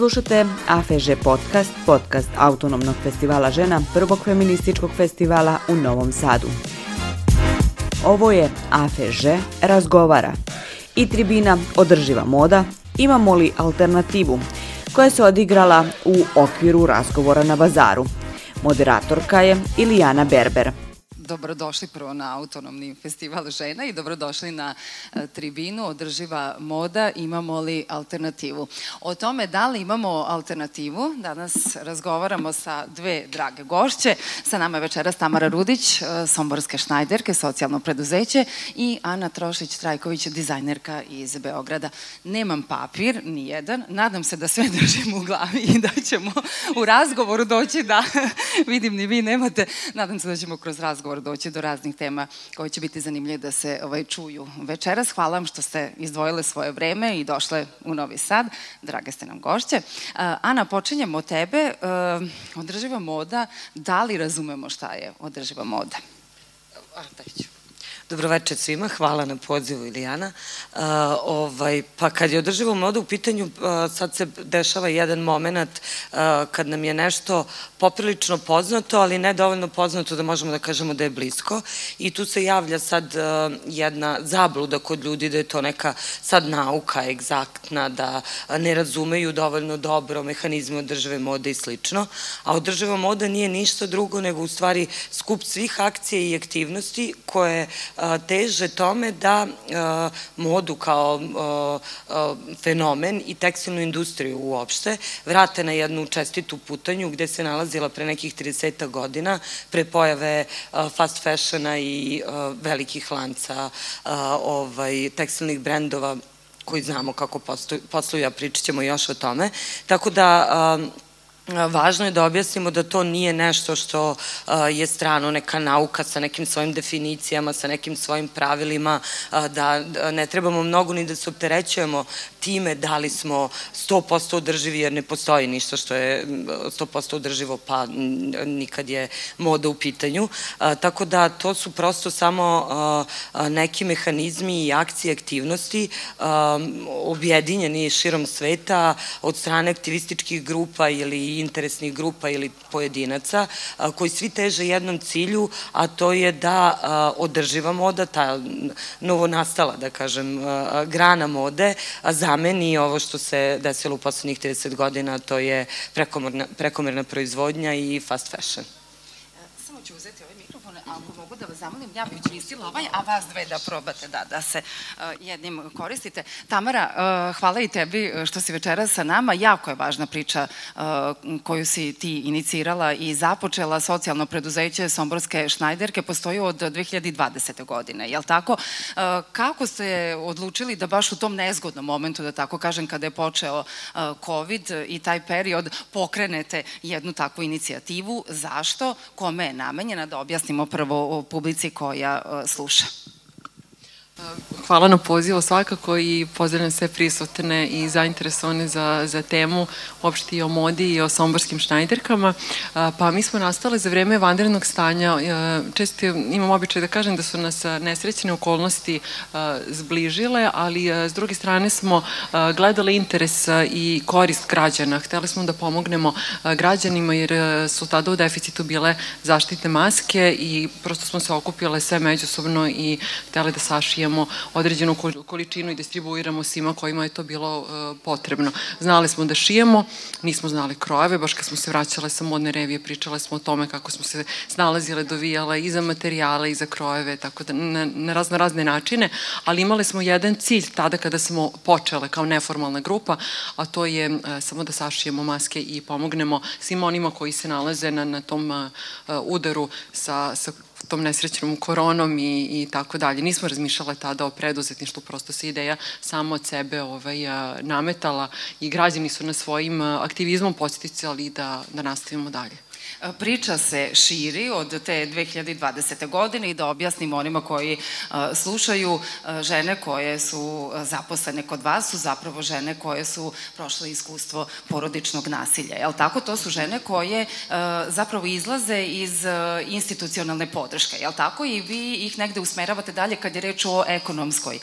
Slušate AFŽ podcast, podcast Autonomnog festivala žena, prvog feminističkog festivala u Novom Sadu. Ovo je AFŽ razgovara i tribina Održiva moda, imamo li alternativu, koja se odigrala u okviru razgovora na bazaru. Moderatorka je Ilijana Berber dobrodošli prvo na autonomni festival žena i dobrodošli na e, tribinu Održiva moda, imamo li alternativu. O tome da li imamo alternativu, danas razgovaramo sa dve drage gošće. Sa nama je večeras Tamara Rudić, e, Somborske šnajderke, socijalno preduzeće i Ana Trošić-Trajković, dizajnerka iz Beograda. Nemam papir, ni jedan, nadam se da sve držim u glavi i da ćemo u razgovoru doći da, vidim ni vi nemate, nadam se da ćemo kroz razgovor doći do raznih tema koje će biti zanimljive da se ovaj, čuju večeras. Hvala vam što ste izdvojile svoje vreme i došle u Novi Sad. Drage ste nam gošće. Ana, počinjemo od tebe. Održiva moda, da li razumemo šta je održiva moda? A, da ću. Dobroveče svima, hvala na pozivu Ilijana. Uh, ovaj, pa kad je održivo moda u pitanju, uh, sad se dešava jedan moment uh, kad nam je nešto poprilično poznato, ali ne dovoljno poznato da možemo da kažemo da je blisko i tu se javlja sad jedna zabluda kod ljudi da je to neka sad nauka egzaktna, da ne razumeju dovoljno dobro mehanizme održive mode i slično, a održiva moda nije ništa drugo nego u stvari skup svih akcija i aktivnosti koje teže tome da modu kao fenomen i tekstilnu industriju uopšte vrate na jednu čestitu putanju gde se nalazila pre nekih 30 godina pre pojave fast fashiona i velikih lanca ovaj, tekstilnih brendova koji znamo kako posluju, a pričat ćemo još o tome. Tako da Važno je da objasnimo da to nije nešto što je strano neka nauka sa nekim svojim definicijama, sa nekim svojim pravilima, da ne trebamo mnogo ni da se opterećujemo time da li smo 100% održivi jer ne postoji ništa što je 100% održivo pa nikad je moda u pitanju. Tako da to su prosto samo neki mehanizmi i akcije aktivnosti objedinjeni širom sveta od strane aktivističkih grupa ili interesnih grupa ili pojedinaca koji svi teže jednom cilju, a to je da održiva moda, ta novonastala, da kažem, grana mode, zameni ovo što se desilo u poslednjih 30 godina, to je prekomerna, prekomerna proizvodnja i fast fashion. Samo ću uzeti ovaj mikrofon, ako mogu da vas zamolim, ja bih učinistila ovaj, a vas dve da probate da, da se uh, jednim koristite. Tamara, uh, hvala i tebi što si večera sa nama. Jako je važna priča uh, koju si ti inicirala i započela socijalno preduzeće Somborske šnajderke. Postoji od 2020. godine, jel tako? Uh, kako ste odlučili da baš u tom nezgodnom momentu, da tako kažem, kada je počeo COVID i taj period, pokrenete jednu takvu inicijativu? Zašto? Kome je namenjena? Da objasnimo prvo publici koja e, sluša. Hvala na pozivu svakako i pozdravljam sve prisutne i zainteresovane za, za temu uopšte i o modi i o somborskim šnajderkama. Pa mi smo nastale za vreme vanrednog stanja. E, često imam običaj da kažem da su nas nesrećene okolnosti zbližile, ali e, s druge strane smo gledali interes i korist građana. Hteli smo da pomognemo građanima jer su tada u deficitu bile zaštitne maske i prosto smo se okupile sve međusobno i hteli da sašijemo dobijamo određenu količinu i distribuiramo svima kojima je to bilo e, potrebno. Znali smo da šijemo, nismo znali krojeve, baš kad smo se vraćale sa modne revije, pričale smo o tome kako smo se snalazile, dovijale i za materijale i za krojeve, tako da na, na razne razne načine, ali imali smo jedan cilj tada kada smo počele kao neformalna grupa, a to je e, samo da sašijemo maske i pomognemo svim onima koji se nalaze na, na tom e, udaru sa, sa tom nesrećnom koronom i, i tako dalje. Nismo razmišljale tada o preduzetništvu, prosto se ideja samo od sebe ovaj, nametala i građani su na svojim aktivizmom posjeticali da, da nastavimo dalje. Priča se širi od te 2020. godine i da objasnim onima koji slušaju, žene koje su zaposlene kod vas su zapravo žene koje su prošle iskustvo porodičnog nasilja. Jel tako? To su žene koje zapravo izlaze iz institucionalne podrške. Jel tako? I vi ih negde usmeravate dalje kad je reč o ekonomskoj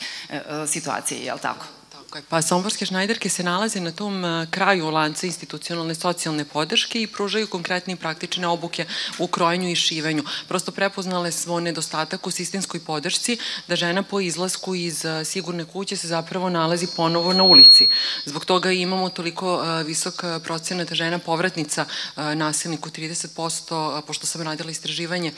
situaciji. Jel tako? Tako je. Pa somborske šnajderke se nalaze na tom kraju lanca institucionalne socijalne podrške i pružaju konkretne i praktične obuke u krojenju i šivenju. Prosto prepoznale svoj nedostatak u sistemskoj podršci da žena po izlasku iz sigurne kuće se zapravo nalazi ponovo na ulici. Zbog toga imamo toliko visok procenat žena povratnica nasilniku, 30%, pošto sam radila istraživanje,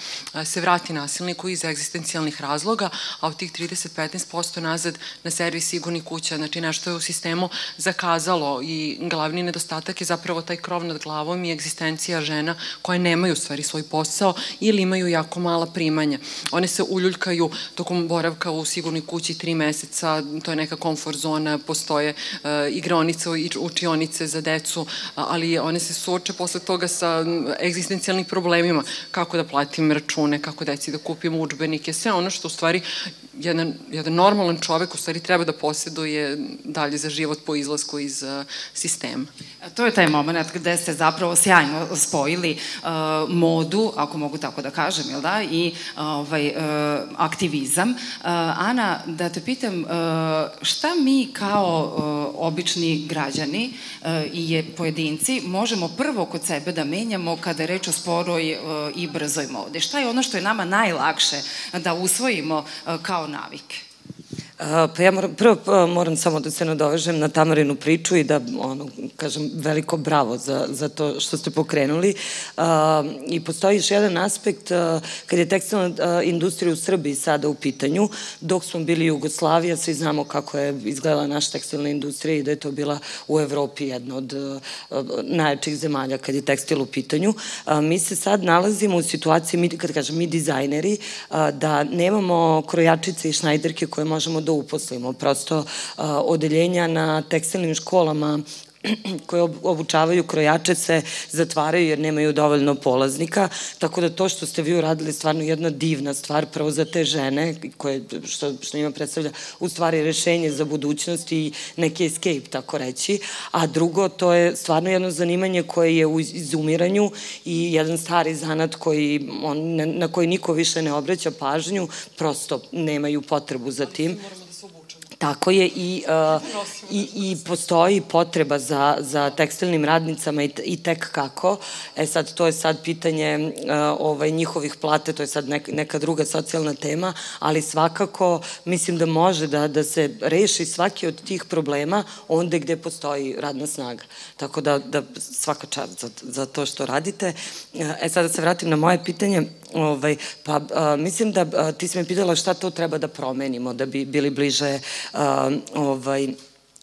se vrati nasilniku iz egzistencijalnih razloga, a od tih 30-15% nazad na servis sigurnih kuća, znači nešto je u sistemu zakazalo i glavni nedostatak je zapravo taj krov nad glavom i egzistencija žena koje nemaju stvari svoj posao ili imaju jako mala primanja. One se uljuljkaju tokom boravka u sigurnoj kući tri meseca, to je neka komfort zona, postoje uh, igronice i učionice za decu, ali one se suoče posle toga sa egzistencijalnim problemima, kako da platim račune, kako deci da kupim učbenike, sve ono što u stvari jedan, jedan normalan čovek u stvari treba da posjeduje dalje za život po izlasku iz uh, sistema. To je taj moment gde ste zapravo sjajno spojili uh, modu, ako mogu tako da kažem, jel da, i ovaj, uh, aktivizam. Uh, Ana, da te pitam, uh, šta mi kao uh, obični građani uh, i je pojedinci možemo prvo kod sebe da menjamo kada je reč o sporoj uh, i brzoj modi? Šta je ono što je nama najlakše da usvojimo uh, kao navik. Pa ja moram, prvo pa, moram samo da se nadovežem na Tamarinu priču i da, ono, kažem, veliko bravo za, za to što ste pokrenuli. I postoji još jedan aspekt, kad je tekstilna industrija u Srbiji sada u pitanju, dok smo bili Jugoslavija, svi znamo kako je izgledala naša tekstilna industrija i da je to bila u Evropi jedna od najjačih zemalja kad je tekstil u pitanju. Mi se sad nalazimo u situaciji, mi, kad kažem mi dizajneri, da nemamo krojačice i šnajderke koje možemo da da uposlimo. Prosto odeljenja na tekstilnim školama koje obučavaju krojače se zatvaraju jer nemaju dovoljno polaznika, tako da to što ste vi uradili stvarno jedna divna stvar prvo za te žene koje, što, što njima predstavlja u stvari rešenje za budućnost i neki escape, tako reći, a drugo to je stvarno jedno zanimanje koje je u izumiranju i jedan stari zanat koji, on, na koji niko više ne obraća pažnju, prosto nemaju potrebu za tim. Tako je i, uh, i, i postoji potreba za, za tekstilnim radnicama i, i tek kako. E sad, to je sad pitanje uh, ovaj, njihovih plate, to je sad neka, neka druga socijalna tema, ali svakako mislim da može da, da se reši svaki od tih problema onde gde postoji radna snaga. Tako da, da svaka čast za, za to što radite. E sad da se vratim na moje pitanje. Ovaj, pa a, mislim da a, ti si me pitala šta to treba da promenimo da bi bili bliže a, ovaj,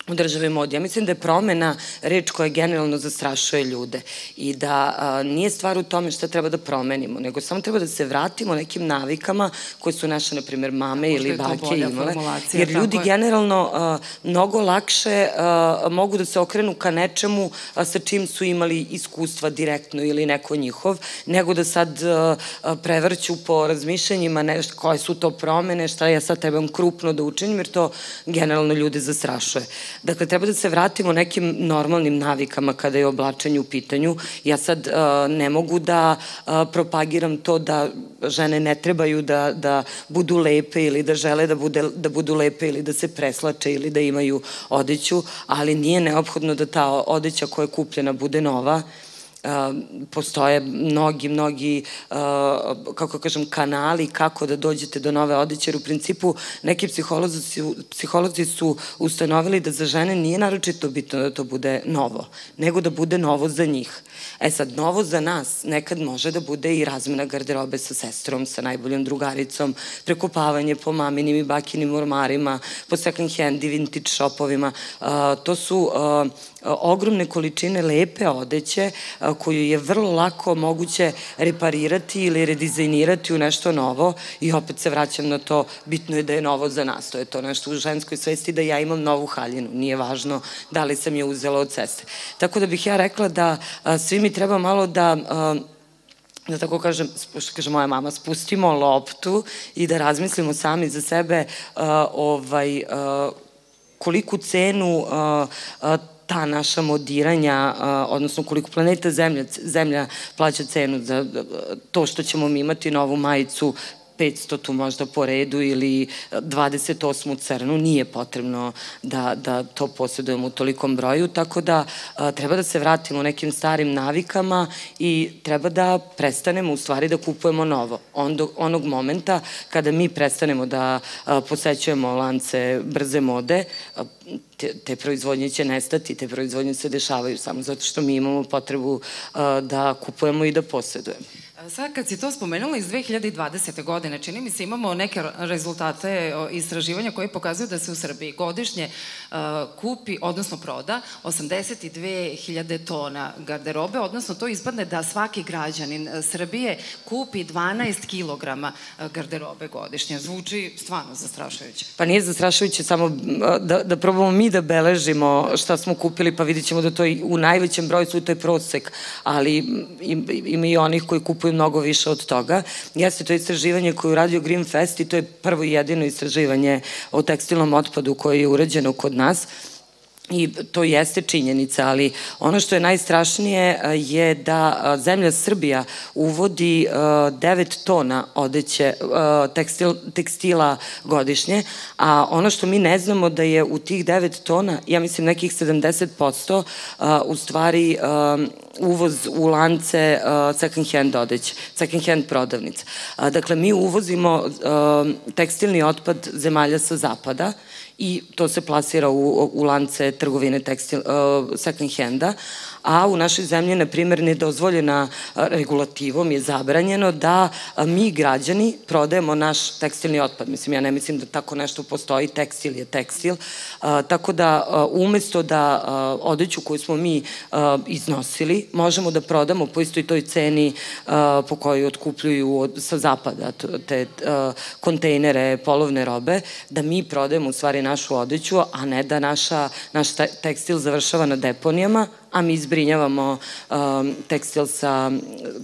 u državi modi. Ja mislim da je promena reč koja generalno zastrašuje ljude i da a, nije stvar u tome šta treba da promenimo, nego samo treba da se vratimo nekim navikama koje su naše, na primjer, mame ili bake imale. Jer ljudi generalno a, mnogo lakše a, mogu da se okrenu ka nečemu a, sa čim su imali iskustva direktno ili neko njihov, nego da sad a, a, prevrću po razmišljanjima nešto, koje su to promene, šta ja sad trebam krupno da učinim, jer to generalno ljude zastrašuje. Dakle, treba da se vratimo nekim normalnim navikama kada je oblačenje u pitanju. Ja sad uh, ne mogu da uh, propagiram to da žene ne trebaju da, da budu lepe ili da žele da, bude, da budu lepe ili da se preslače ili da imaju odeću, ali nije neophodno da ta odeća koja je kupljena bude nova, postoje mnogi, mnogi, kako kažem, kanali kako da dođete do nove odeće, jer u principu neki psiholozi psiholozi su ustanovili da za žene nije naročito bitno da to bude novo, nego da bude novo za njih. E sad, novo za nas nekad može da bude i razmena garderobe sa sestrom, sa najboljom drugaricom, prekopavanje po maminim i bakinim ormarima, po second hand i vintage shopovima. to su ogromne količine lepe odeće koju je vrlo lako moguće reparirati ili redizajnirati u nešto novo. I opet se vraćam na to, bitno je da je novo za nas, to je to nešto u ženskoj svesti da ja imam novu haljinu, nije važno da li sam je uzela od ceste. Tako da bih ja rekla da svi mi treba malo da da tako kažem, što kaže moja mama, spustimo loptu i da razmislimo sami za sebe uh, ovaj, uh, koliku cenu uh, uh, ta naša modiranja, odnosno koliko planeta Zemlja, Zemlja plaća cenu za to što ćemo mi imati novu majicu 500 tu možda po redu ili 28 crnu, nije potrebno da, da to posjedujemo u tolikom broju, tako da a, treba da se vratimo nekim starim navikama i treba da prestanemo u stvari da kupujemo novo. Ondo, onog momenta kada mi prestanemo da a, posećujemo lance brze mode, a, te, te proizvodnje će nestati, te proizvodnje se dešavaju samo zato što mi imamo potrebu a, da kupujemo i da posjedujemo. Sad kad si to spomenula iz 2020. godine, čini mi se imamo neke rezultate istraživanja koji pokazuju da se u Srbiji godišnje uh, kupi, odnosno proda 82.000 tona garderobe, odnosno to ispadne da svaki građanin uh, Srbije kupi 12 kilograma uh, garderobe godišnje. Zvuči stvarno zastrašujuće. Pa nije zastrašujuće, samo da, da probamo mi da beležimo šta smo kupili, pa vidit ćemo da to i u najvećem broju to je prosek, ali ima i onih koji kupuju mnogo više od toga. Jeste to istraživanje koje je uradio Green Fest i to je prvo i jedino istraživanje o tekstilnom otpadu koje je urađeno kod nas I to jeste činjenica, ali ono što je najstrašnije je da zemlja Srbija uvodi 9 tona odeće tekstil, tekstila godišnje, a ono što mi ne znamo da je u tih 9 tona, ja mislim nekih 70% u stvari uvoz u lance second hand odeće, second hand prodavnica. Dakle, mi uvozimo tekstilni otpad zemalja sa zapada, i to se plasira u, u lance trgovine tekstil, uh, second handa, a u našoj zemlji, na primjer, nedozvoljena regulativom je zabranjeno da mi građani prodajemo naš tekstilni otpad. Mislim, ja ne mislim da tako nešto postoji, tekstil je tekstil, tako da umesto da odeću koju smo mi iznosili, možemo da prodamo po istoj toj ceni po kojoj otkupljuju sa zapada te kontejnere polovne robe, da mi prodajemo u stvari našu odeću, a ne da naša, naš tekstil završava na deponijama, a mi izbrinjavamo um, tekstil sa,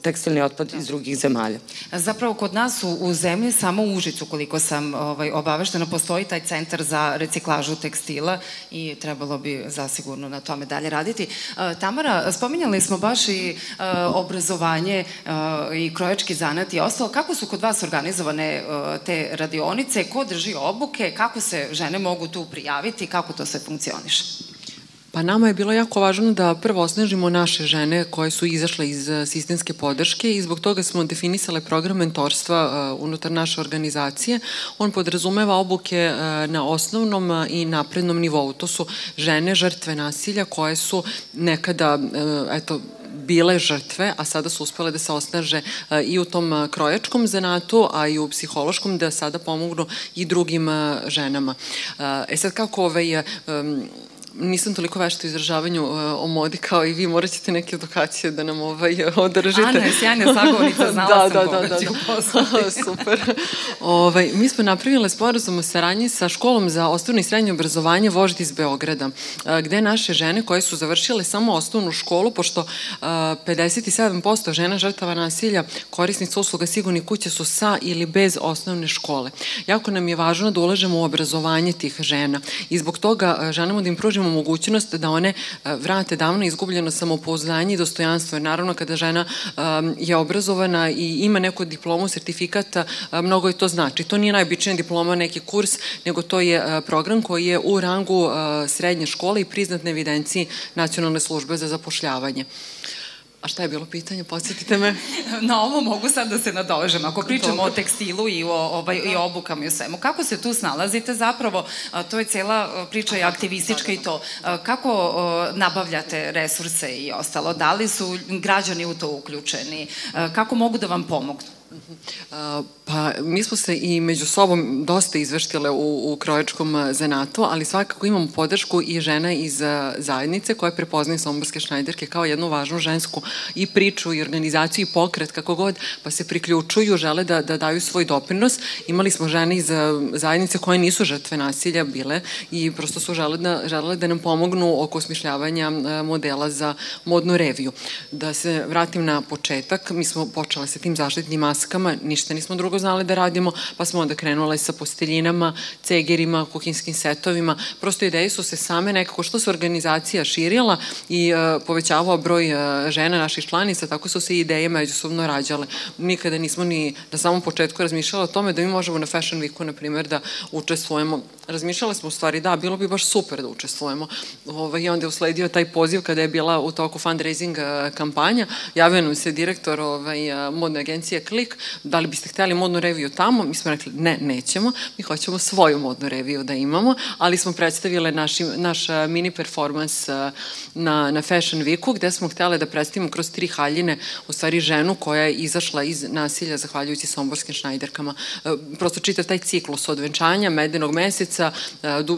tekstilni otpad iz drugih zemalja. Zapravo kod nas u, u zemlji samo u Užicu, koliko sam ovaj, obaveštena, postoji taj centar za reciklažu tekstila i trebalo bi zasigurno na tome dalje raditi. Uh, Tamara, spominjali smo baš i uh, obrazovanje uh, i krojački zanat i ostalo. Kako su kod vas organizovane te radionice? Ko drži obuke? Kako se žene mogu tu prijaviti? Kako to sve funkcioniše? Pa nama je bilo jako važno da prvo osnažimo naše žene koje su izašle iz eh, sistemske podrške i zbog toga smo definisale program mentorstva uh, unutar naše organizacije. On podrazumeva obuke uh, na osnovnom i naprednom nivou. To su žene žrtve nasilja koje su nekada, eto, bile žrtve, a sada su uspele da se osnaže i u tom krojačkom zanatu, a i u psihološkom, da sada pomognu i drugim ženama. E sad, kako ovaj, nisam toliko vešta u izražavanju uh, o modi kao i vi, morat ćete neke edukacije da nam ovaj, održite. Ana je sjajna sagovornica, znala da, sam da, da, da, da. Super. ovaj, mi smo napravile sporazum o saradnji sa školom za osnovno i srednje obrazovanje Vožd iz Beograda, uh, gde naše žene koje su završile samo osnovnu školu, pošto uh, 57% žena žrtava nasilja korisnica usluga sigurni kuće su sa ili bez osnovne škole. Jako nam je važno da ulažemo u obrazovanje tih žena i zbog toga ženamo da im pružimo pružimo mogućnost da one e, vrate davno izgubljeno samopouzdanje i dostojanstvo. Jer naravno kada žena je obrazovana i ima neku diplomu, sertifikata, mnogo je to znači. To nije najobičnija diploma, neki kurs, nego to je e, program koji je u rangu e, srednje škole i priznat na evidenciji Nacionalne službe za zapošljavanje. A šta je bilo pitanje? Podsjetite me. Na ovo mogu sad da se nadožem. Ako pričamo o tekstilu i o, ovaj, i obukama i o svemu, kako se tu snalazite zapravo? To je cela priča i aktivistička i to. A, kako nabavljate resurse i ostalo? Da li su građani u to uključeni? Kako mogu da vam pomognu? Pa mi smo se i među sobom dosta izveštile u, u krojačkom zanatu, ali svakako imamo podršku i žena iz zajednice koja prepoznaje somborske šnajderke kao jednu važnu žensku i priču i organizaciju i pokret kako god, pa se priključuju, žele da, da daju svoj doprinos. Imali smo žene iz zajednice koje nisu žrtve nasilja bile i prosto su žele da, žele da nam pomognu oko osmišljavanja modela za modnu reviju. Da se vratim na početak, mi smo počele sa tim zaštitnim masama maskama, ništa nismo drugo znali da radimo, pa smo onda krenule sa posteljinama, cegerima, kuhinskim setovima. Prosto ideje su se same nekako, što se organizacija širila i uh, povećavao broj uh, žena naših članica, tako su se ideje međusobno rađale. Nikada nismo ni na samom početku razmišljali o tome da mi možemo na Fashion Weeku, na primjer, da učestvujemo. Razmišljali smo u stvari, da, bilo bi baš super da učestvujemo. Ovaj, I onda je usledio taj poziv kada je bila u toku fundraising uh, kampanja. Javio nam se direktor ovaj, modne agencije Klik, da li biste hteli modnu reviju tamo? Mi smo rekli, ne, nećemo, mi hoćemo svoju modnu reviju da imamo, ali smo predstavile naši, naš uh, mini performans na, na Fashion Weeku, gde smo hteli da predstavimo kroz tri haljine, u stvari ženu koja je izašla iz nasilja zahvaljujući somborskim šnajderkama. Prosto čitav taj ciklus od venčanja, medenog meseca,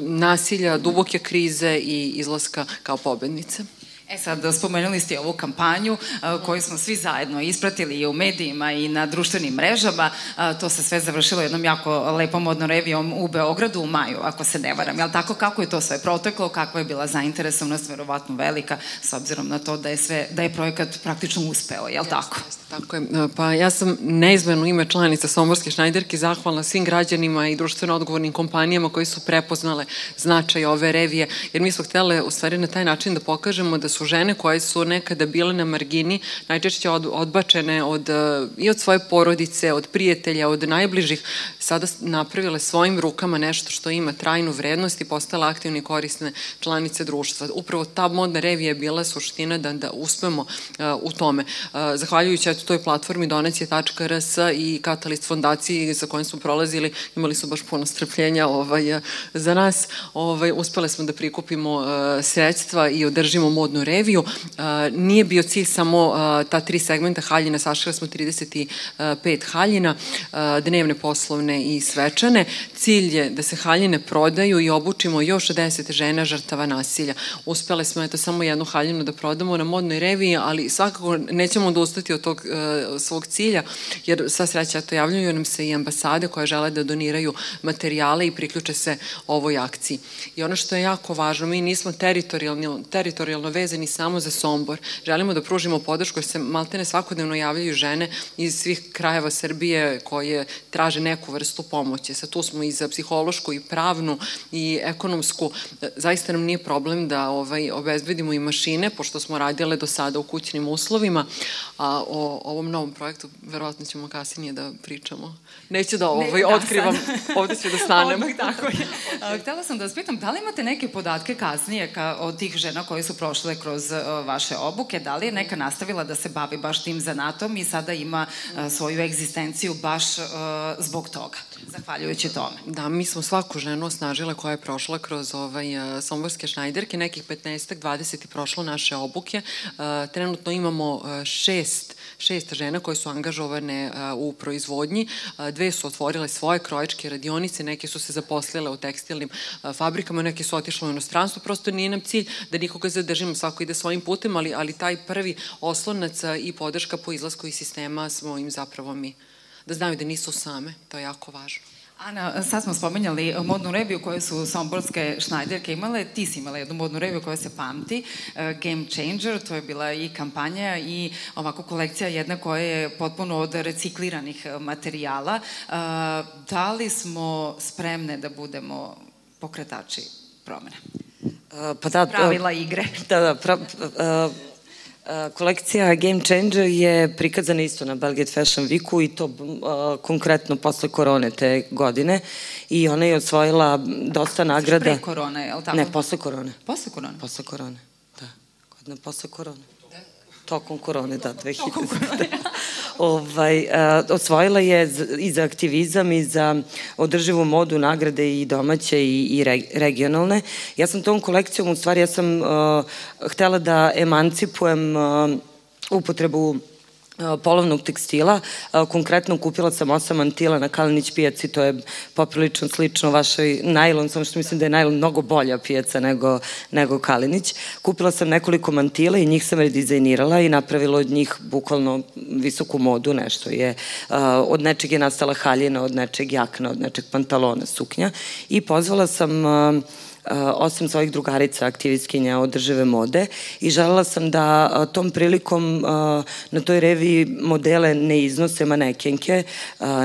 nasilja, duboke krize i izlaska kao pobednice. E sad, spomenuli ste ovu kampanju koju smo svi zajedno ispratili i u medijima i na društvenim mrežama. To se sve završilo jednom jako lepom modnom revijom u Beogradu u maju, ako se ne varam. Jel tako, kako je to sve proteklo, kakva je bila zainteresovanost, verovatno velika, s obzirom na to da je, sve, da je projekat praktično uspeo, jel tako? Jeste, tako je. Pa ja sam neizmjerno ime članica Somborske šnajderke zahvalna svim građanima i društveno odgovornim kompanijama koji su prepoznale značaj ove revije, jer mi smo htjeli u stvari na taj način da pokažemo da su žene koje su nekada bile na margini, najčešće od, odbačene od, e, i od svoje porodice, od prijatelja, od najbližih, sada napravile svojim rukama nešto što ima trajnu vrednost i postala aktivne i korisne članice društva. Upravo ta modna revija je bila suština da, da uspemo uh, u tome. Uh, zahvaljujući eto, toj platformi donacije.rs i Katalist fondaciji sa kojom smo prolazili, imali su baš puno strpljenja ovaj, za nas. Ovaj, uspele smo da prikupimo uh, sredstva i održimo modnu reviju. Uh, nije bio cilj samo uh, ta tri segmenta haljina, sašli smo 35 haljina, uh, dnevne poslovne i svečane. Cilj je da se haljine prodaju i obučimo još 10 žena žrtava nasilja. Uspele smo eto samo jednu haljinu da prodamo na modnoj reviji, ali svakako nećemo odustati od tog svog cilja, jer sva sreća to javljaju nam se i ambasade koje žele da doniraju materijale i priključe se ovoj akciji. I ono što je jako važno, mi nismo teritorijalno, teritorijalno vezani samo za Sombor. Želimo da pružimo podršku jer se maltene svakodnevno javljaju žene iz svih krajeva Srbije koje traže neku vrstu pomoći. Sad tu smo i za psihološku i pravnu i ekonomsku. Zaista nam nije problem da ovaj, obezbedimo i mašine, pošto smo radile do sada u kućnim uslovima, a o ovom novom projektu verovatno ćemo kasnije da pričamo. Neću da ovaj, ne, da, otkrivam, sad. ovde ću da stanem. Odmah, tako je. Htela sam da vas pitam, da li imate neke podatke kasnije ka, od tih žena koje su prošle kroz uh, vaše obuke, da li je neka nastavila da se bavi baš tim zanatom i sada ima uh, svoju egzistenciju baš uh, zbog toga? zahvaljujući tome. Da, mi smo svaku ženu osnažile koja je prošla kroz ovaj, somborske šnajderke, nekih 15-20 i prošlo naše obuke. Trenutno imamo šest šest žena koje su angažovane u proizvodnji. Dve su otvorile svoje krojačke radionice, neke su se zaposlile u tekstilnim fabrikama, neke su otišle u inostranstvo. Prosto nije nam cilj da nikoga zadržimo, svako ide svojim putem, ali, ali taj prvi oslonac i podrška po izlasku iz sistema smo im zapravo mi. Da znaju da nisu same, to je jako važno. Ana, sad smo spomenjali modnu reviju koju su somborske šnajderke imale. Ti si imala jednu modnu reviju koja se pamti, uh, Game Changer, to je bila i kampanja i ovako kolekcija jedna koja je potpuno od recikliranih materijala. Uh, da li smo spremne da budemo pokretači promene? Pa da, Pravila igre. Da, da, pra, uh, Kolekcija Game Changer je prikazana isto na Belgate Fashion Weeku i to uh, konkretno posle korone te godine i ona je osvojila dosta nagrada. Pre korone, je li tako? Ne, posle korone. Posle korone? Posle korone, da. Godina posle korone. Tokom korone, da, 2000. Tokom korone. ovaj, uh, osvojila je i za aktivizam i za održivu modu nagrade i domaće i, i regionalne. Ja sam tom kolekcijom, u stvari, ja sam uh, htela da emancipujem uh, upotrebu polovnog tekstila. Konkretno kupila sam osam mantila na Kalinić pijaci, to je poprilično slično vašoj najlon, samo što mislim da je najlon mnogo bolja pijaca nego, nego Kalinić. Kupila sam nekoliko mantila i njih sam redizajnirala i napravila od njih bukvalno visoku modu, nešto je. Od nečeg je nastala haljina, od nečeg jakna, od nečeg pantalona, suknja i pozvala sam osam svojih drugarica aktivistkinja održive mode i želela sam da tom prilikom na toj reviji modele ne iznose manekenke,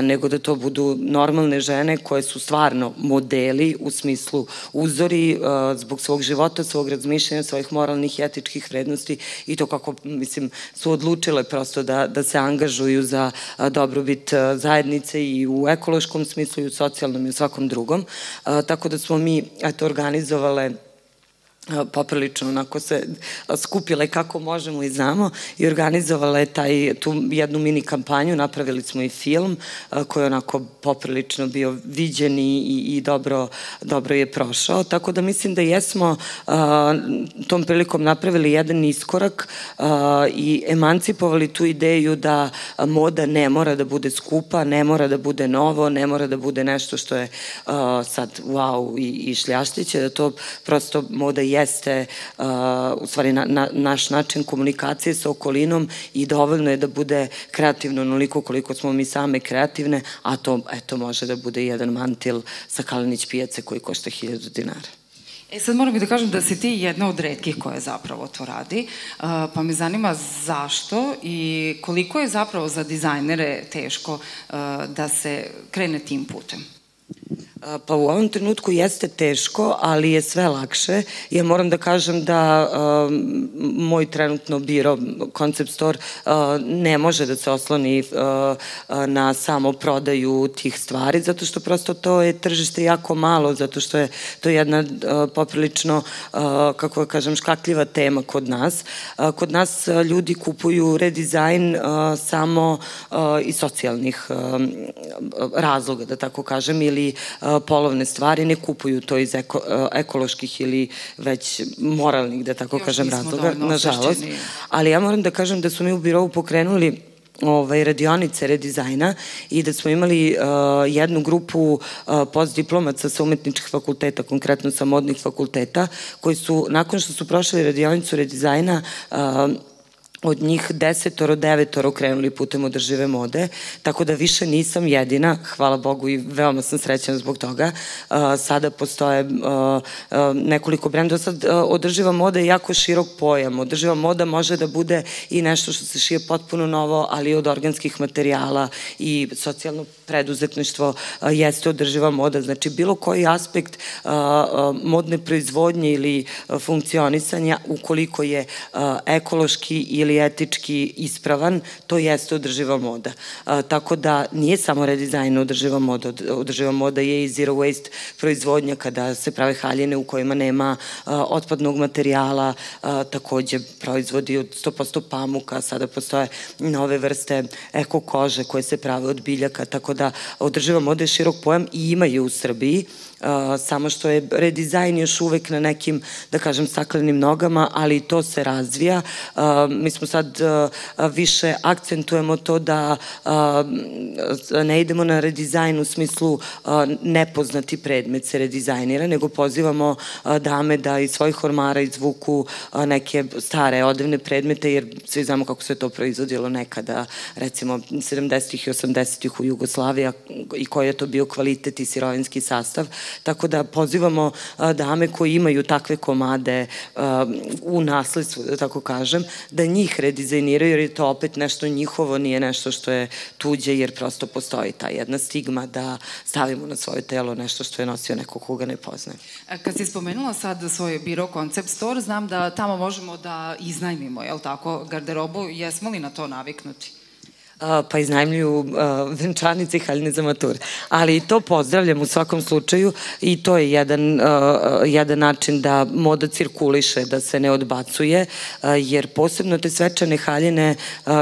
nego da to budu normalne žene koje su stvarno modeli u smislu uzori zbog svog života, svog razmišljanja, svojih moralnih i etičkih vrednosti i to kako, mislim, su odlučile prosto da, da se angažuju za dobrobit zajednice i u ekološkom smislu i u socijalnom i u svakom drugom. Tako da smo mi eto, organizovale poprilično onako se skupile kako možemo i znamo i organizovala taj, tu jednu mini kampanju, napravili smo i film koji je onako poprilično bio viđen i, i dobro, dobro je prošao, tako da mislim da jesmo a, tom prilikom napravili jedan iskorak a, i emancipovali tu ideju da moda ne mora da bude skupa, ne mora da bude novo, ne mora da bude nešto što je a, sad wow i, i šljaštiće, da to prosto moda jeste uh, u stvari na, na, naš način komunikacije sa okolinom i dovoljno je da bude kreativno onoliko koliko smo mi same kreativne, a to eto može da bude jedan mantil sa Kalinić pijace koji košta 1000 dinara. E sad moram da kažem da si ti jedna od redkih koja zapravo to radi, pa me zanima zašto i koliko je zapravo za dizajnere teško da se krene tim putem? Pa u ovom trenutku jeste teško, ali je sve lakše. Ja moram da kažem da uh, moj trenutno biro, Concept Store, uh, ne može da se osloni uh, na samo prodaju tih stvari, zato što prosto to je tržište jako malo, zato što je to jedna uh, poprilično, uh, kako da kažem, škakljiva tema kod nas. Uh, kod nas uh, ljudi kupuju redizajn uh, samo uh, iz socijalnih uh, razloga, da tako kažem, ili uh, polovne stvari, ne kupuju to iz eko, ekoloških ili već moralnih, da tako Još kažem, razloga, nažalost. Ali ja moram da kažem da su mi u birovu pokrenuli ovaj, radionice redizajna i da smo imali uh, jednu grupu uh, postdiplomaca sa umetničkih fakulteta, konkretno sa modnih fakulteta, koji su, nakon što su prošli radionicu redizajna, uh, od njih desetoro, devetoro krenuli putem održive mode, tako da više nisam jedina, hvala Bogu i veoma sam srećena zbog toga. Uh, sada postoje uh, uh, nekoliko brendova, sad održiva moda je jako širok pojam. Održiva moda može da bude i nešto što se šije potpuno novo, ali od organskih materijala i socijalno preduzetništvo jeste održiva moda. Znači, bilo koji aspekt modne proizvodnje ili funkcionisanja, ukoliko je ekološki ili ili etički ispravan, to jeste održiva moda. A, tako da nije samo redizajn održiva moda, održiva moda je i zero waste proizvodnja kada se prave haljine u kojima nema a, otpadnog materijala, a, takođe proizvodi od 100% pamuka, sada postoje nove vrste eko kože koje se prave od biljaka, tako da održiva moda je širok pojam i ima je u Srbiji samo što je redizajn još uvek na nekim, da kažem, staklenim nogama, ali to se razvija. Uh, mi smo sad uh, više akcentujemo to da ne idemo na redizajn u smislu nepoznati predmet se redizajnira, nego pozivamo dame da iz svojih ormara izvuku neke stare odevne predmete, jer svi znamo kako se to proizvodilo nekada, recimo 70. i 80. u Jugoslaviji i koji je to bio kvalitet i sirovinski sastav. Tako da pozivamo dame koji imaju takve komade u nasledstvu, da tako kažem, da njih redizajniraju jer je to opet nešto njihovo, nije nešto što je tuđe jer prosto postoji ta jedna stigma da stavimo na svoje telo nešto što je nosio neko koga ne poznaje. Kad si spomenula sad svoj biro Concept Store, znam da tamo možemo da iznajmimo, je li tako, garderobu, jesmo li na to naviknuti? Pa iznajmljuju venčanice i haljne za matur. Ali to pozdravljam u svakom slučaju i to je jedan, jedan način da moda cirkuliše, da se ne odbacuje, jer posebno te svečane haljine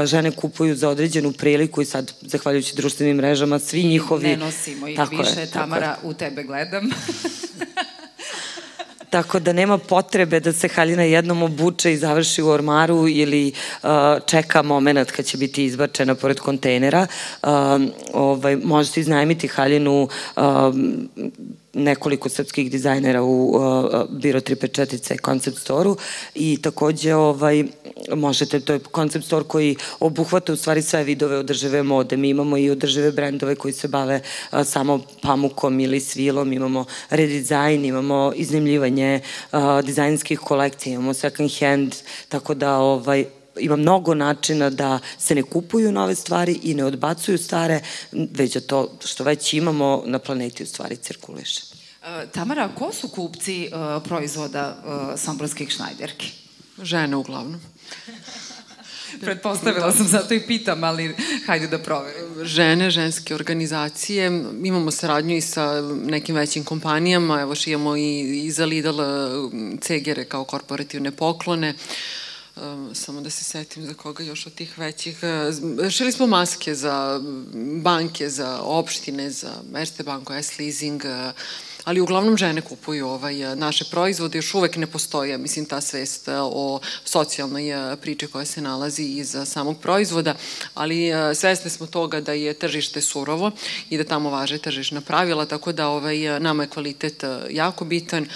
žene kupuju za određenu priliku i sad, zahvaljujući društvenim mrežama, svi njihovi... Ne nosimo ih tako više, je, Tamara, u tebe gledam. tako da nema potrebe da se haljina jednom obuče i završi u ormaru ili uh, čeka moment kad će biti izbačena pored kontejnera. Uh, ovaj, možete iznajmiti haljinu uh, nekoliko srpskih dizajnera u uh, Biro 354C Concept Store-u i takođe ovaj, možete, to je Concept Store koji obuhvata u stvari sve vidove održive mode. Mi imamo i održive brendove koji se bave uh, samo pamukom ili svilom, imamo redizajn, imamo iznimljivanje uh, dizajnskih kolekcija, imamo second hand, tako da ovaj, ima mnogo načina da se ne kupuju nove stvari i ne odbacuju stare, već da to što već imamo na planeti u stvari cirkuliše. E, Tamara, ko su kupci uh, proizvoda uh, somborskih šnajderki? Žene uglavnom. Pretpostavila sam, zato i pitam, ali hajde da proverim. Žene, ženske organizacije, imamo saradnju i sa nekim većim kompanijama, evo šijemo i, i za Lidl cegere kao korporativne poklone. Um, samo da se setim za koga još od tih većih. Uh, šili smo maske za banke, za opštine, za Erste banko, S-leasing, ali uglavnom žene kupuju ovaj, naše proizvode, još uvek ne postoje, mislim, ta svest o socijalnoj priči koja se nalazi iz samog proizvoda, ali svesne smo toga da je tržište surovo i da tamo važe tržišna pravila, tako da ovaj, nama je kvalitet jako bitan,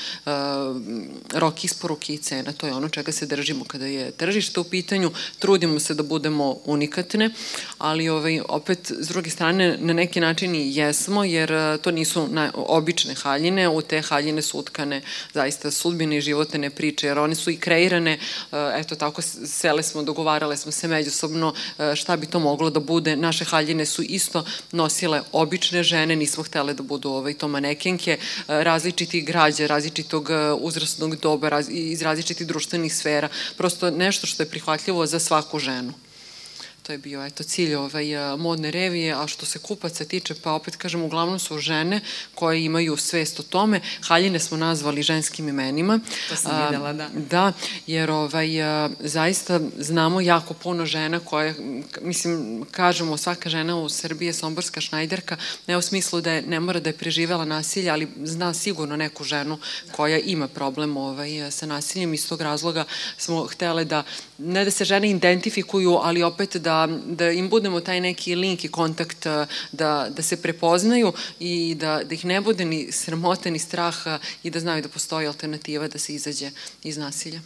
rok isporuke i cena, to je ono čega se držimo kada je tržište u pitanju, trudimo se da budemo unikatne, ali ovaj, opet, s druge strane, na neki način i jesmo, jer to nisu na, obične haljine, haljine, u te haljine su utkane zaista sudbine i životene priče, jer one su i kreirane, e, eto tako sele smo, dogovarale smo se međusobno e, šta bi to moglo da bude. Naše haljine su isto nosile obične žene, nismo htele da budu ovaj, to manekenke, e, različitih građa, različitog uzrastnog doba, iz različitih društvenih sfera, prosto nešto što je prihvatljivo za svaku ženu. To je bio eto, cilj ovaj, modne revije, a što se kupaca tiče, pa opet kažem, uglavnom su žene koje imaju svest o tome. Haljine smo nazvali ženskim imenima. To sam videla, da. Da, jer ovaj, zaista znamo jako puno žena koje, mislim, kažemo svaka žena u Srbiji je somborska šnajderka, ne u smislu da je, ne mora da je preživela nasilje, ali zna sigurno neku ženu koja ima problem ovaj, sa nasiljem. Iz tog razloga smo htele da, ne da se žene identifikuju, ali opet da da, da im budemo taj neki link i kontakt, eh, da, da se prepoznaju i da, da ih ne bude ni sramota ni straha i da znaju da postoji alternativa da se izađe iz nasilja.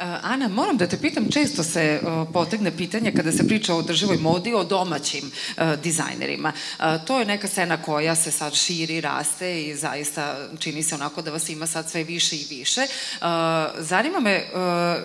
Uh, Ana, moram da te pitam, često se uh, potegne pitanje kada se priča o održivoj modi o domaćim uh, dizajnerima. To je neka scena koja se sad širi, raste i zaista čini se onako da vas ima sad sve više i više. Zanima me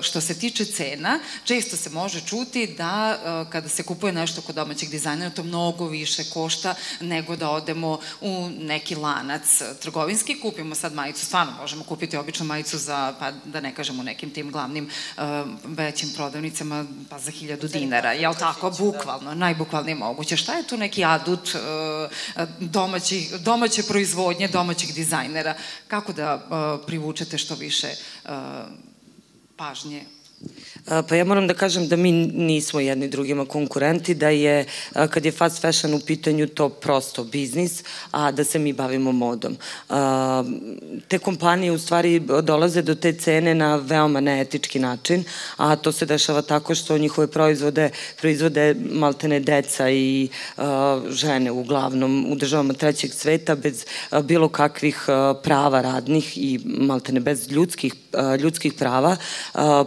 što se tiče cena, često se može čuti da kada se kupuje nešto kod domaćih dizajnera to mnogo više košta nego da odemo u neki lanac trgovinski, kupimo sad majicu, stvarno možemo kupiti običnu majicu za, pa da ne kažemo nekim tim glavnim nekim uh, većim prodavnicama pa za hiljadu dinara, jel tako, bukvalno, najbukvalnije moguće. Šta je tu neki adut uh, domaćih, domaće proizvodnje, domaćih dizajnera? Kako da uh, privučete što više pažnje Pa ja moram da kažem da mi nismo jedni drugima konkurenti, da je, kad je fast fashion u pitanju, to prosto biznis, a da se mi bavimo modom. Te kompanije u stvari dolaze do te cene na veoma neetički način, a to se dešava tako što njihove proizvode proizvode maltene deca i žene uglavnom u državama trećeg sveta bez bilo kakvih prava radnih i maltene bez ljudskih, ljudskih prava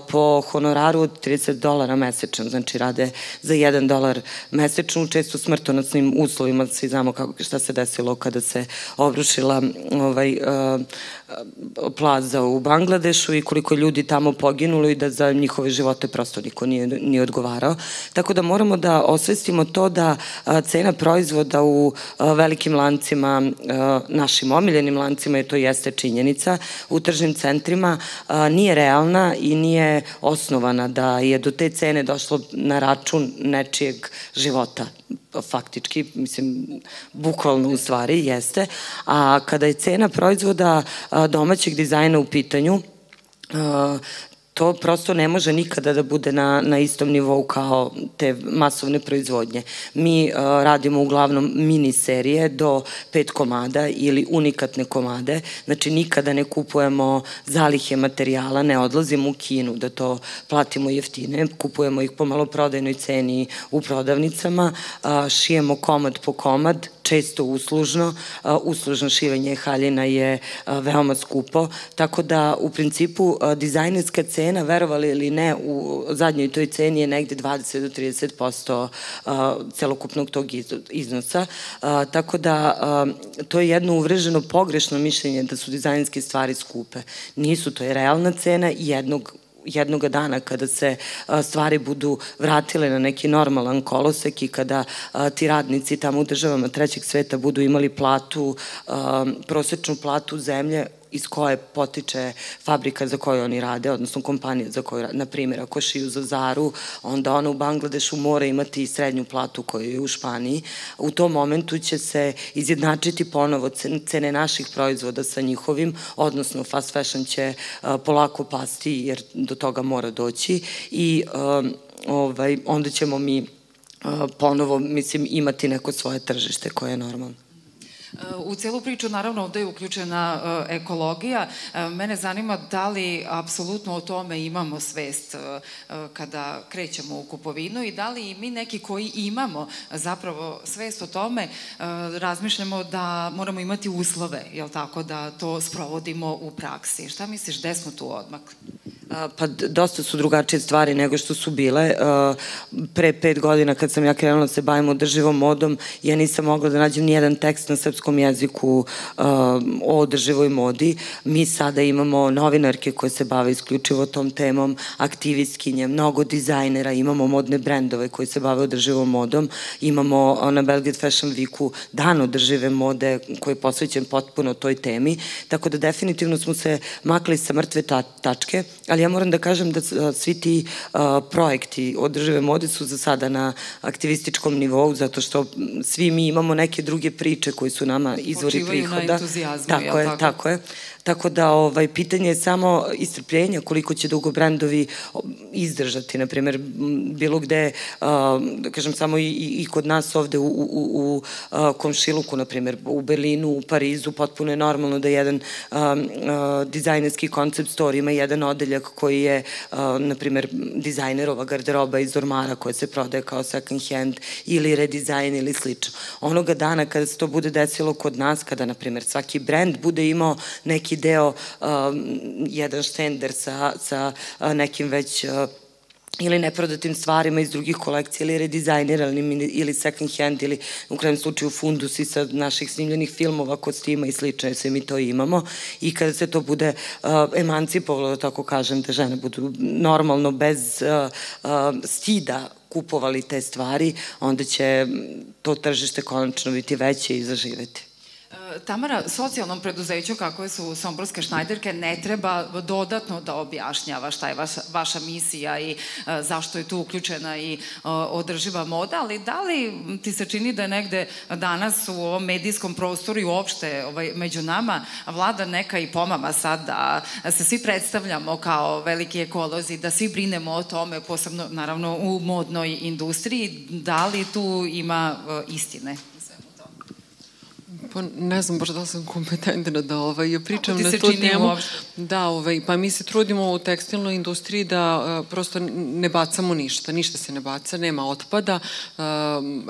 po honoraru od 30 dolara mesečno, znači rade za 1 dolar mesečno, često smrtonacnim uslovima, svi znamo kako, šta se desilo kada se obrušila ovaj, uh, plaza u Bangladešu i koliko ljudi tamo poginulo i da za njihove živote prosto niko nije, nije odgovarao. Tako da moramo da osvestimo to da cena proizvoda u velikim lancima, našim omiljenim lancima, je to jeste činjenica, u tržnim centrima nije realna i nije osnovana da je do te cene došlo na račun nečijeg života faktički, mislim, bukvalno u stvari jeste, a kada je cena proizvoda domaćeg dizajna u pitanju, to prosto ne može nikada da bude na, na istom nivou kao te masovne proizvodnje. Mi uh, radimo uglavnom mini serije do pet komada ili unikatne komade, znači nikada ne kupujemo zalihe materijala, ne odlazimo u Kinu da to platimo jeftine, kupujemo ih po maloprodajnoj ceni u prodavnicama, uh, šijemo komad po komad, često uslužno, uslužno šivanje haljina je veoma skupo, tako da u principu dizajnerska cena, verovali ili ne, u zadnjoj toj ceni je negde 20 do 30% celokupnog tog iznosa, tako da to je jedno uvreženo pogrešno mišljenje da su dizajnerske stvari skupe. Nisu, to je realna cena jednog jednog dana kada se stvari budu vratile na neki normalan kolosek i kada ti radnici tamo u državama trećeg sveta budu imali platu, prosečnu platu zemlje iz koje potiče fabrika za koju oni rade, odnosno kompanija za koju rade. Na primjer, ako šiju za Zaru, onda ona u Bangladešu mora imati srednju platu koju je u Španiji. U tom momentu će se izjednačiti ponovo cene naših proizvoda sa njihovim, odnosno fast fashion će polako pasti jer do toga mora doći i ovaj, onda ćemo mi ponovo, mislim, imati neko svoje tržište koje je normalno. U celu priču naravno ovde je uključena e, ekologija. E, mene zanima da li apsolutno o tome imamo svest e, kada krećemo u kupovinu i da li mi neki koji imamo zapravo svest o tome razmišljamo da moramo imati uslove, jel tako, da to sprovodimo u praksi. Šta misliš, gde smo tu odmakli? Pa dosta su drugačije stvari nego što su bile. Pre pet godina kad sam ja krenula da se bavim održivom modom, ja nisam mogla da nađem nijedan tekst na srpskom jeziku o održivoj modi. Mi sada imamo novinarke koje se bave isključivo tom temom, aktivistkinje, mnogo dizajnera, imamo modne brendove koji se bave održivom modom, imamo na Belgrade Fashion Weeku dan održive mode koji je posvećen potpuno toj temi, tako da definitivno smo se makli sa mrtve ta tačke, ali ali ja moram da kažem da svi ti projekti održive mode su za sada na aktivističkom nivou, zato što svi mi imamo neke druge priče koji su nama izvori Počivaju prihoda. na entuzijazmu, tako je, tako? tako je. Tako da ovaj, pitanje je samo istrpljenja koliko će dugo brendovi izdržati. Naprimer, bilo gde, da kažem, samo i, i kod nas ovde u, u, u Komšiluku, naprimer, u Berlinu, u Parizu, potpuno je normalno da jedan dizajnerski koncept store ima jedan odeljak koji je, naprimer, dizajnerova garderoba iz ormara koja se prodaje kao second hand ili redizajn ili slično. Onoga dana kada se to bude desilo kod nas, kada, naprimer, svaki brend bude imao neki deo, um, jedan štender sa, sa nekim već uh, ili neprodatim stvarima iz drugih kolekcija ili redizajniranim ili second hand ili u krajem slučaju fundusi sa naših snimljenih filmova kostima i slično, sve mi to imamo i kada se to bude uh, emancipovalo, da tako kažem, da žene budu normalno bez uh, uh, stida kupovali te stvari, onda će to tržište konačno biti veće i zaživeti. Tamara, socijalnom preduzeću kako su Somborske šnajderke ne treba dodatno da objašnjava šta je vaša, vaša misija i e, zašto je tu uključena i e, održiva moda, ali da li ti se čini da je negde danas u ovom medijskom prostoru i uopšte ovaj, među nama vlada neka i pomama sad da se svi predstavljamo kao veliki ekolozi, da svi brinemo o tome, posebno naravno u modnoj industriji, da li tu ima e, istine? Pa ne znam baš da sam kompetentna da ovaj, pričam na tu temu. Uopšte? Da, ovaj, pa mi se trudimo u tekstilnoj industriji da uh, prosto ne bacamo ništa, ništa se ne baca, nema otpada. Uh,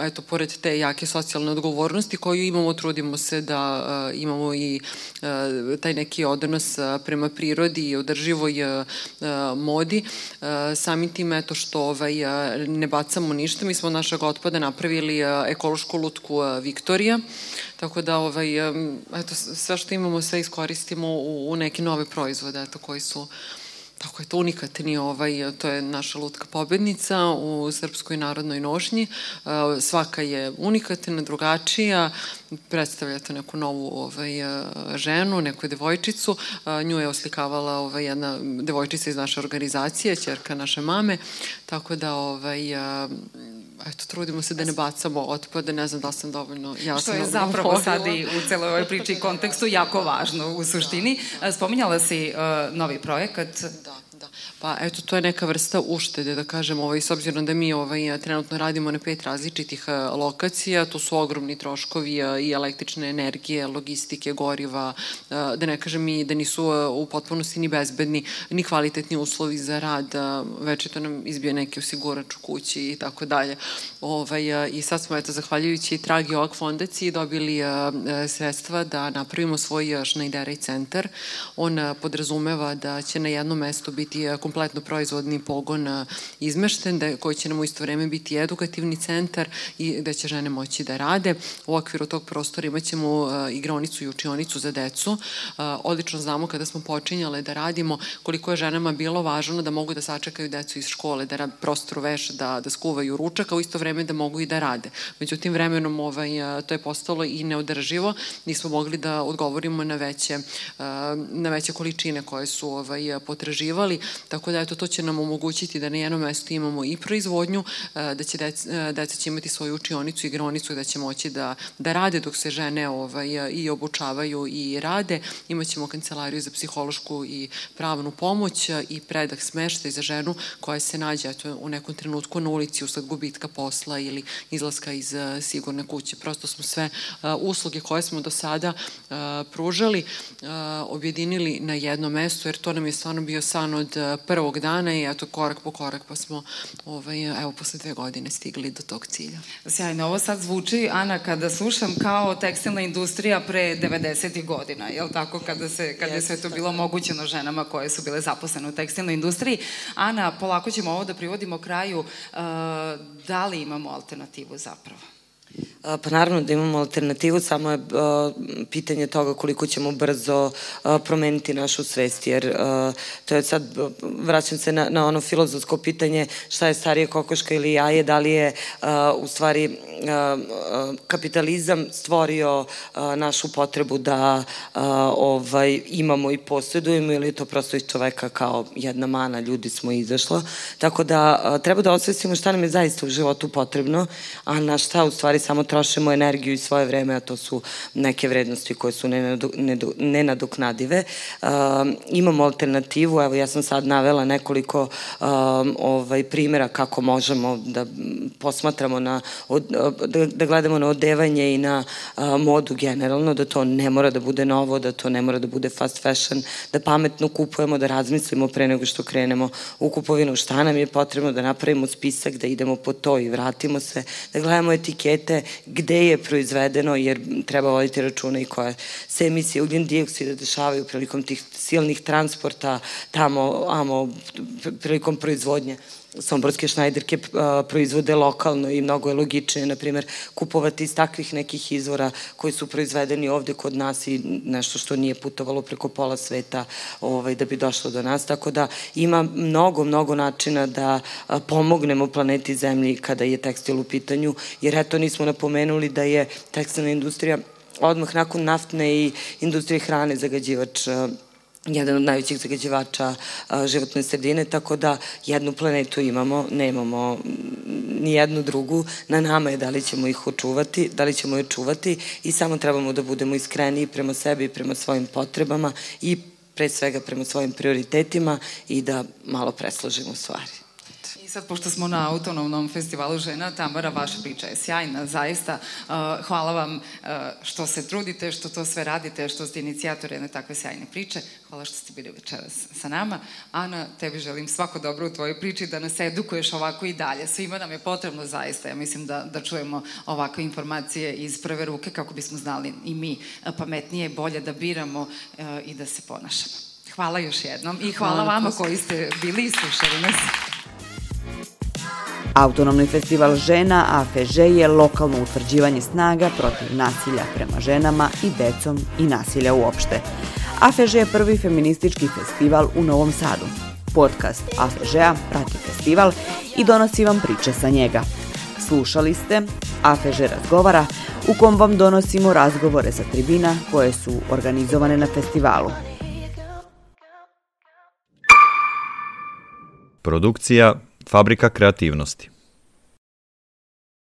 eto, pored te jake socijalne odgovornosti koju imamo, trudimo se da uh, imamo i uh, taj neki odnos uh, prema prirodi i održivoj uh, modi. Uh, samim tim, eto što ovaj, uh, ne bacamo ništa, mi smo od našeg otpada napravili uh, ekološku lutku uh, Viktorija, tako da ovaj, eto, sve što imamo sve iskoristimo u, u neke nove proizvode eto, koji su Tako je to unikatni, ovaj, to je naša lutka pobednica u Srpskoj narodnoj nošnji. E, svaka je unikatna, drugačija, predstavlja to neku novu ovaj, e, ženu, neku devojčicu. E, nju je oslikavala ovaj, jedna devojčica iz naše organizacije, čerka naše mame, tako da ovaj, eto, trudimo se da ne bacamo otpade, ne znam da sam dovoljno jasno Što je zapravo sad i u celoj ovoj priči i kontekstu jako važno u suštini. Da. Spominjala si uh, novi projekat. Da, da. Pa eto, to je neka vrsta uštede, da kažem, ovaj, s obzirom da mi ovaj, trenutno radimo na pet različitih eh, lokacija, to su ogromni troškovi eh, i električne energije, logistike, goriva, eh, da ne kažem mi da nisu u potpunosti ni bezbedni, ni kvalitetni uslovi za rad, već to nam izbije neki osigurač u kući i tako dalje. Ovaj, I sad smo, eto, zahvaljujući Tragi ovak fondaciji dobili sredstva da napravimo svoj Schneideraj centar. On podrazumeva da će na jednom mestu biti kompletno proizvodni pogon izmešten, da, koji će nam u isto vreme biti edukativni centar i da će žene moći da rade. U okviru tog prostora imaćemo igronicu i učionicu za decu. Odlično znamo kada smo počinjale da radimo koliko je ženama bilo važno da mogu da sačekaju decu iz škole, da rad prostoru veša, da, da skuvaju ručak, a u isto vreme da mogu i da rade. Međutim, vremenom ovaj, to je postalo i neodrživo. Nismo mogli da odgovorimo na veće, na veće količine koje su ovaj, potraživali, tako da eto, to će nam omogućiti da na jednom mestu imamo i proizvodnju, da će deca, deca će imati svoju učionicu igronicu da će moći da, da rade dok se žene ovaj, i obučavaju i rade. Imaćemo kancelariju za psihološku i pravnu pomoć i predah smeštaj za ženu koja se nađe eto, u nekom trenutku na ulici usled gubitka posla ili izlaska iz sigurne kuće. Prosto smo sve usluge koje smo do sada pružali objedinili na jedno mesto, jer to nam je stvarno bio san od prvog dana i eto korak po korak pa smo ovaj, evo posle dve godine stigli do tog cilja. Sjajno, ovo sad zvuči, Ana, kada slušam kao tekstilna industrija pre 90. godina, je li tako, kada, se, kada je sve to bilo omogućeno ženama koje su bile zaposlene u tekstilnoj industriji. Ana, polako ćemo ovo da privodimo kraju. Uh, da li imamo alternativu zapravo? Pa naravno da imamo alternativu, samo je pitanje toga koliko ćemo brzo promeniti našu svest, jer to je sad, vraćam se na, na ono filozofsko pitanje šta je starije kokoška ili jaje, da li je u stvari kapitalizam stvorio našu potrebu da ovaj, imamo i posjedujemo ili je to prosto iz čoveka kao jedna mana, ljudi smo izašla. Tako da treba da osvestimo šta nam je zaista u životu potrebno, a na šta u stvari samo trošimo energiju i svoje vreme, a to su neke vrednosti koje su nenadoknadive. Um, imamo alternativu, evo ja sam sad navela nekoliko um, ovaj, primjera kako možemo da posmatramo na, od, da, da gledamo na odevanje i na uh, modu generalno, da to ne mora da bude novo, da to ne mora da bude fast fashion, da pametno kupujemo, da razmislimo pre nego što krenemo u kupovinu šta nam je potrebno, da napravimo spisak, da idemo po to i vratimo se, da gledamo etikete gde je proizvedeno, jer treba voditi računa i koje se emisije ugljen dioksida dešavaju prilikom tih silnih transporta tamo, amo, prilikom proizvodnje. Somborske šnajderke proizvode lokalno i mnogo je logičnije, na primer, kupovati iz takvih nekih izvora koji su proizvedeni ovde kod nas i nešto što nije putovalo preko pola sveta ovaj, da bi došlo do nas. Tako da ima mnogo, mnogo načina da pomognemo planeti Zemlji kada je tekstil u pitanju, jer eto nismo napomenuli da je tekstilna industrija odmah nakon naftne i industrije hrane zagađivač jedan od najvećih zagađivača životne sredine, tako da jednu planetu imamo, nemamo ni jednu drugu, na nama je da li ćemo ih očuvati, da li ćemo je čuvati i samo trebamo da budemo iskreni prema sebi i prema svojim potrebama i pre svega prema svojim prioritetima i da malo presložimo stvari. I sad, pošto smo na autonomnom festivalu žena, Tamara, vaša priča je sjajna, zaista. Uh, hvala vam uh, što se trudite, što to sve radite, što ste inicijatori jedne takve sjajne priče. Hvala što ste bili večeras sa nama. Ana, tebi želim svako dobro u tvojoj priči, da nas edukuješ ovako i dalje. Svima nam je potrebno zaista, ja mislim da, da čujemo ovakve informacije iz prve ruke kako bismo znali i mi pametnije, bolje da biramo uh, i da se ponašamo. Hvala još jednom i hvala, hvala vama koji ste bili i slušali nas. Autonomni festival žena AFŽ je lokalno utvrđivanje snaga protiv nasilja prema ženama i decom i nasilja uopšte. AFŽ je prvi feministički festival u Novom Sadu. Podcast AFŽ-a prati festival i donosi vam priče sa njega. Slušali ste AFŽ razgovara u kom vam donosimo razgovore sa tribina koje su organizovane na festivalu. Produkcija Fabrika kreativnosti